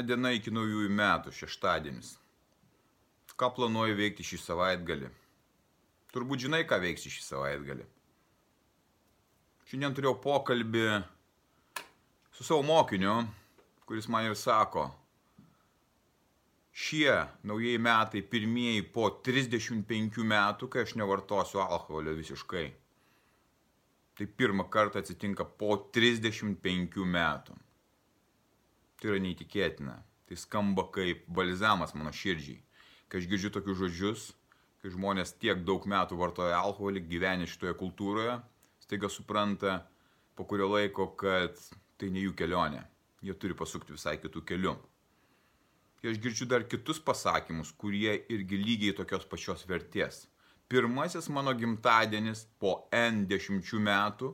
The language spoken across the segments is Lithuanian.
Viena diena iki naujųjų metų, šeštadienis. Ką planuoju veikti šį savaitgalį? Turbūt žinai, ką veiksi šį savaitgalį. Šiandien turėjau pokalbį su savo mokiniu, kuris man ir sako, šie naujieji metai pirmieji po 35 metų, kai aš nevartosiu alkoholio visiškai. Tai pirmą kartą atsitinka po 35 metų. Tai yra neįtikėtina. Tai skamba kaip balzamas mano širdžiai. Kai aš girdžiu tokius žodžius, kai žmonės tiek daug metų vartoja alkoholį, gyvena šitoje kultūroje, staiga supranta po kurio laiko, kad tai ne jų kelionė. Jie turi pasukti visai kitų kelių. Ir aš girdžiu dar kitus pasakymus, kurie irgi lygiai tokios pačios vertės. Pirmasis mano gimtadienis po N dešimčių metų,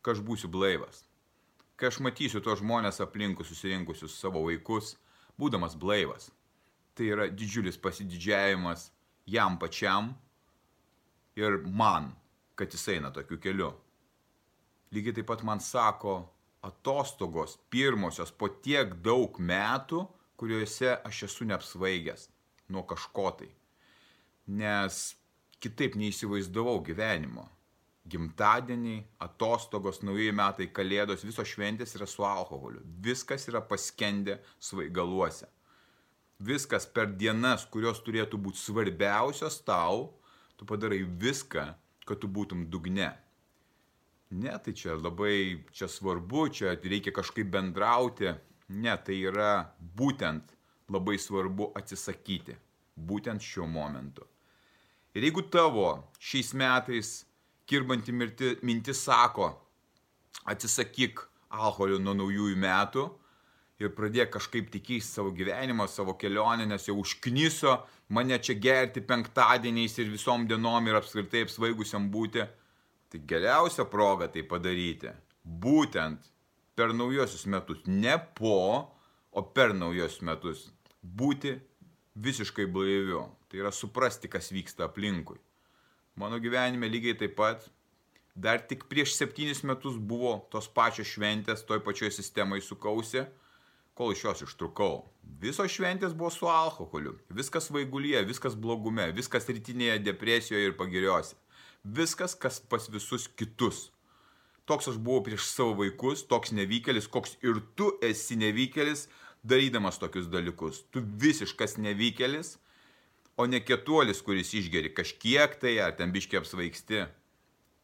kad aš būsiu blaivas kai aš matysiu tos žmonės aplinkui susirinkusius savo vaikus, būdamas blaivas. Tai yra didžiulis pasididžiavimas jam pačiam ir man, kad jis eina tokiu keliu. Lygiai taip pat man sako atostogos pirmosios po tiek daug metų, kuriuose aš esu neapsvaigęs nuo kažko tai. Nes kitaip neįsivaizdavau gyvenimo gimtadieniai, atostogos, naujieji metai, kalėdos, visos šventės yra su alkoholiu. Viskas yra paskendę svaigaluose. Viskas per dienas, kurios turėtų būti svarbiausios tau, tu padarai viską, kad tu būtum dugne. Ne, tai čia labai, čia svarbu, čia reikia kažkaip bendrauti. Ne, tai yra būtent labai svarbu atsisakyti. Būtent šiuo momentu. Ir jeigu tavo šiais metais kirbanti mirti, mintis sako, atsisakyk alkoholio nuo naujųjų metų ir pradėk kažkaip tikėti savo gyvenimą, savo kelionę, nes jau užkniso mane čia gerti penktadieniais ir visom dienom ir apskritai apsvaigusiam būti. Tai geriausia proga tai padaryti. Būtent per naujosius metus. Ne po, o per naujosius metus. Būti visiškai blaiviu. Tai yra suprasti, kas vyksta aplinkui. Mano gyvenime lygiai taip pat. Dar tik prieš septynis metus buvo tos pačios šventės, toj pačioj sistemai sukausi, kol iš jos ištrukau. Visos šventės buvo su alkoholiu. Viskas vaigulyje, viskas blogume, viskas rytinėje depresijoje ir pagiriuose. Viskas, kas pas visus kitus. Toks aš buvau prieš savo vaikus, toks nevykėlis, koks ir tu esi nevykėlis, darydamas tokius dalykus. Tu visiškas nevykėlis o ne kietuolis, kuris išgeri kažkiek tai ar ten biškiai apsvaigsti.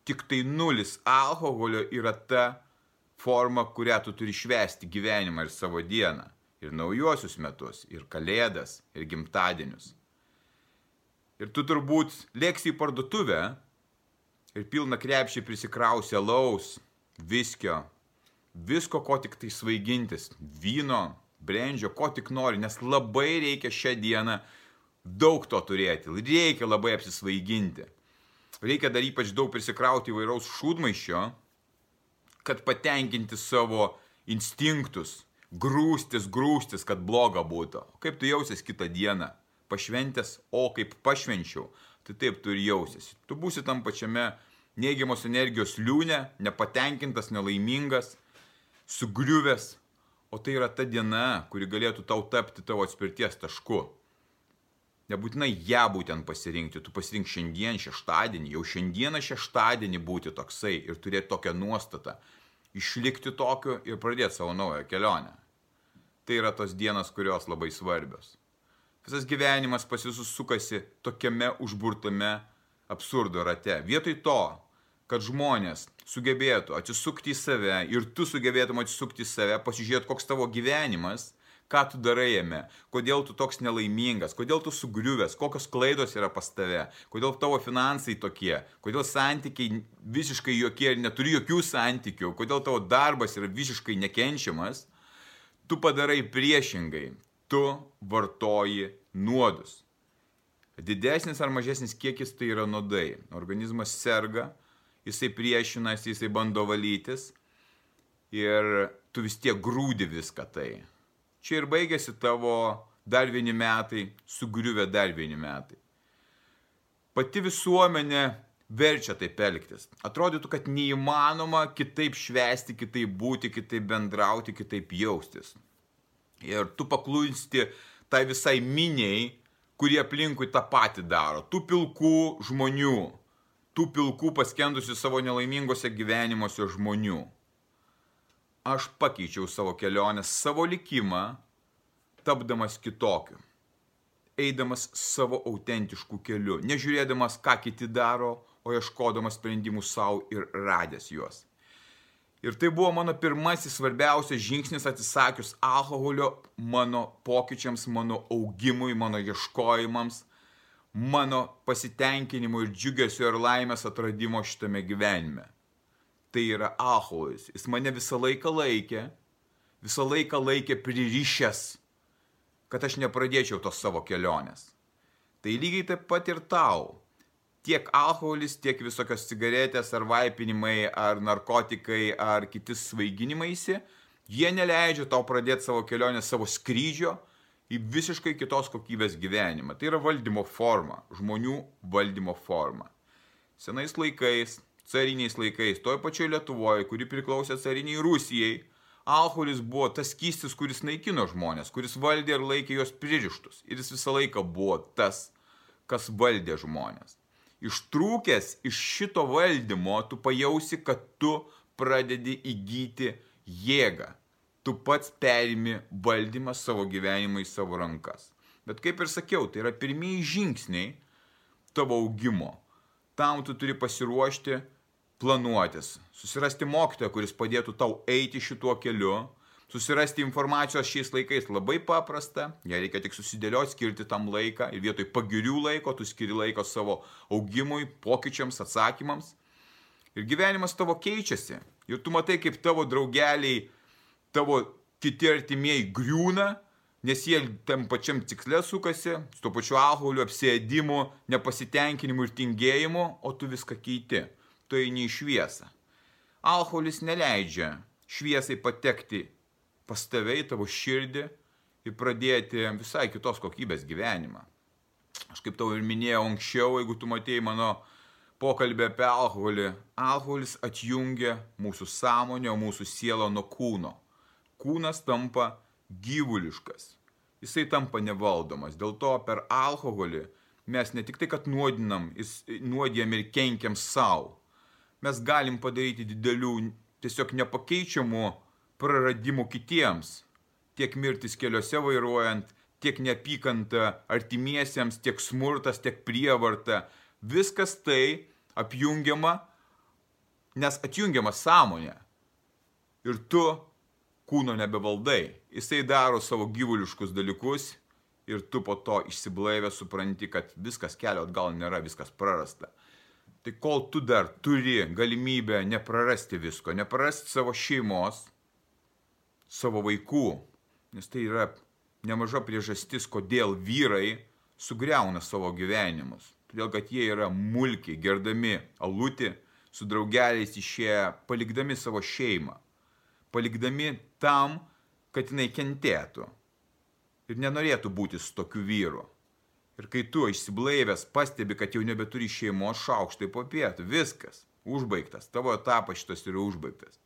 Tik tai nulis alkoholio yra ta forma, kurią tu turi švesti gyvenimą ir savo dieną. Ir naujuosius metus, ir kalėdas, ir gimtadienius. Ir tu turbūt lėksi į parduotuvę ir pilna krepšį prisikrausi alaus, viskio, visko, ko tik tai svaigintis, vyno, brendžio, ko tik nori, nes labai reikia šią dieną daug to turėti, reikia labai apsisvaiginti. Reikia dar ypač daug prisikrauti įvairaus šūdmaišio, kad patenkinti savo instinktus, grūstis, grūstis, kad bloga būtų. Kaip tu jausies kitą dieną? Pašventęs, o kaip pašvenčiau, tai taip tu ir jausies. Tu būsi tam pačiame neigiamos energijos liūne, nepatenkintas, nelaimingas, sugriuvęs, o tai yra ta diena, kuri galėtų tau tapti tavo atspirties tašku. Nebūtinai ją būtent pasirinkti, tu pasirink šiandien šeštadienį, jau šiandieną šeštadienį būti toksai ir turėti tokią nuostatą, išlikti tokiu ir pradėti savo naują kelionę. Tai yra tos dienos, kurios labai svarbios. Visas gyvenimas pas visus sukasi tokiame užburtame absurdo rate. Vietoj to, kad žmonės sugebėtų atsisukti į save ir tu sugebėtum atsisukti į save, pasižiūrėti, koks tavo gyvenimas, ką tu darai jame, kodėl tu toks nelaimingas, kodėl tu sugriuvęs, kokios klaidos yra pas tave, kodėl tavo finansai tokie, kodėl santykiai visiškai jokie ir neturi jokių santykių, kodėl tavo darbas yra visiškai nekenčiamas, tu padarai priešingai. tu vartoji nuodus. Didesnis ar mažesnis kiekis tai yra nuodai. Organizmas serga, jisai priešinasi, jisai bando valytis ir tu vis tiek grūdi viską tai. Čia ir baigėsi tavo dar vieni metai, sugriuvę dar vieni metai. Pati visuomenė verčia taip elgtis. Atrodytų, kad neįmanoma kitaip švesti, kitaip būti, kitaip bendrauti, kitaip jaustis. Ir tu paklūsti tai visai miniai, kurie aplinkui tą patį daro. Tų pilkų žmonių, tų pilkų paskendusių savo nelaimingose gyvenimuose žmonių. Aš pakeičiau savo kelionę, savo likimą, tapdamas kitokiu, eidamas savo autentiškų keliu, nežiūrėdamas, ką kiti daro, o ieškodamas sprendimų savo ir radęs juos. Ir tai buvo mano pirmasis svarbiausias žingsnis atsisakius alkoholio mano pokyčiams, mano augimui, mano ieškojimams, mano pasitenkinimo ir džiugesio ir laimės atradimo šitame gyvenime. Tai yra alkoholis. Jis mane visą laiką laikė, visą laiką laikė pririšęs kad aš nepradėčiau tos savo kelionės. Tai lygiai taip pat ir tau. Tiek alkoholis, tiek visokios cigaretės ar vaipinimai, ar narkotikai, ar kiti svaiginimaisi, jie neleidžia tau pradėti savo kelionę, savo skrydžio į visiškai kitos kokybės gyvenimą. Tai yra valdymo forma, žmonių valdymo forma. Senais laikais, cariniais laikais, toj pačioj Lietuvoje, kuri priklausė cariniai Rusijai, alkoholis buvo tas skystis, kuris naikino žmonės, kuris valdė ir laikė juos pririštus. Ir jis visą laiką buvo tas, kas valdė žmonės. Ištrūkęs iš šito valdymo, tu pajausi, kad tu pradedi įgyti jėgą. Tu pats perimi valdymą savo gyvenimą į savo rankas. Bet kaip ir sakiau, tai yra pirmieji žingsniai tavo augimo. Tam tu turi pasiruošti planuotis, susirasti mokytoją, kuris padėtų tau eiti šituo keliu, susirasti informacijos šiais laikais labai paprasta, ją reikia tik susidėlioti, skirti tam laiką. Ir vietoj pagirių laiko tu skiri laiko savo augimui, pokyčiams, atsakymams. Ir gyvenimas tavo keičiasi. Ir tu matai, kaip tavo draugeliai, tavo kiti artimieji griūna, nes jie tam pačiam cikle sukasi, su to pačiu alkoholiu, apsėdimu, nepasitenkinimu ir tingėjimu, o tu viską keiti tu eini į šviesą. Alkoholis neleidžia šviesai patekti pas tave į tavo širdį ir pradėti visai kitos kokybės gyvenimą. Aš kaip tau ir minėjau anksčiau, jeigu tu matėjai mano pokalbį apie alkoholį, alkoholis atjungia mūsų sąmonę, mūsų sielą nuo kūno. Kūnas tampa gyvuliškas. Jisai tampa nevaldomas. Dėl to per alkoholį mes ne tik tai, kad nuodinam, nuodijam ir kenkiam savo, mes galim padaryti didelių, tiesiog nepakeičiamų praradimų kitiems. Tiek mirtis keliuose vairuojant, tiek neapykanta artimiesiems, tiek smurtas, tiek prievarta. Viskas tai apjungiama, nes atjungiama sąmonė. Ir tu kūno nebevaldai. Jisai daro savo gyvuliškus dalykus ir tu po to išsiblaivę supranti, kad viskas kelio atgal nėra, viskas prarasta. Tai kol tu dar turi galimybę neprarasti visko, neprarasti savo šeimos, savo vaikų, nes tai yra nemaža priežastis, kodėl vyrai sugriauna savo gyvenimus. Todėl, kad jie yra mulkiai, gerdami alutį, su draugeliais išėję, palikdami savo šeimą, palikdami tam, kad jinai kentėtų ir nenorėtų būti su tokiu vyru. Ir kai tu išsiblaivęs pastebi, kad jau nebeturi šeimos šaukštai po pietų, viskas, užbaigtas, tavo etapas šitas yra užbaigtas.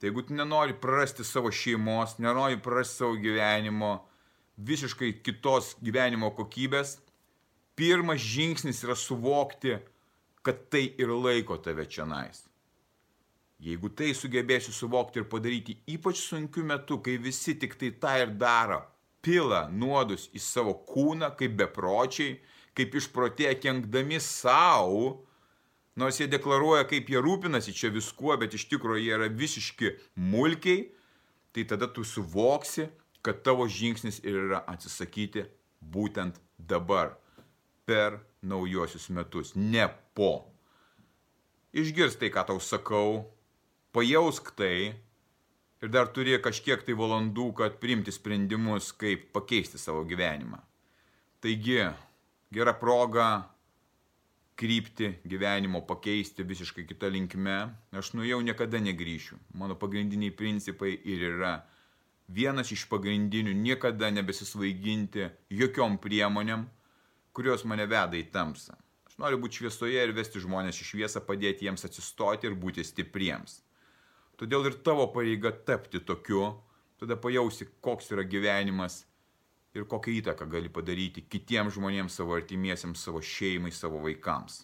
Tai jeigu tu nenori prarasti savo šeimos, nenori prarasti savo gyvenimo, visiškai kitos gyvenimo kokybės, pirmas žingsnis yra suvokti, kad tai ir laiko tave čia nais. Jeigu tai sugebėsi suvokti ir padaryti ypač sunkiu metu, kai visi tik tai tą ir daro, pila nuodus į savo kūną kaip bepročiai, kaip išprotėję kenkdami savo, nors jie deklaruoja, kaip jie rūpinasi čia viskuo, bet iš tikrųjų jie yra visiški mulkiai, tai tada tu suvoksi, kad tavo žingsnis ir yra atsisakyti būtent dabar, per naujosius metus, ne po. Išgirs tai, ką tau sakau, pajausk tai Ir dar turi kažkiek tai valandų, kad priimti sprendimus, kaip pakeisti savo gyvenimą. Taigi, gera proga krypti gyvenimo pakeisti visiškai kitą linkme. Aš nu jau niekada negryšiu. Mano pagrindiniai principai ir yra vienas iš pagrindinių niekada nebesisvaiginti jokiom priemonėm, kurios mane veda į tamsą. Aš noriu būti šviesoje ir vesti žmonės į šviesą, padėti jiems atsistoti ir būti stipriems. Todėl ir tavo pareiga tapti tokiu, tada pajausi, koks yra gyvenimas ir kokią įtaką gali padaryti kitiems žmonėms, savo artimiesiems, savo šeimai, savo vaikams.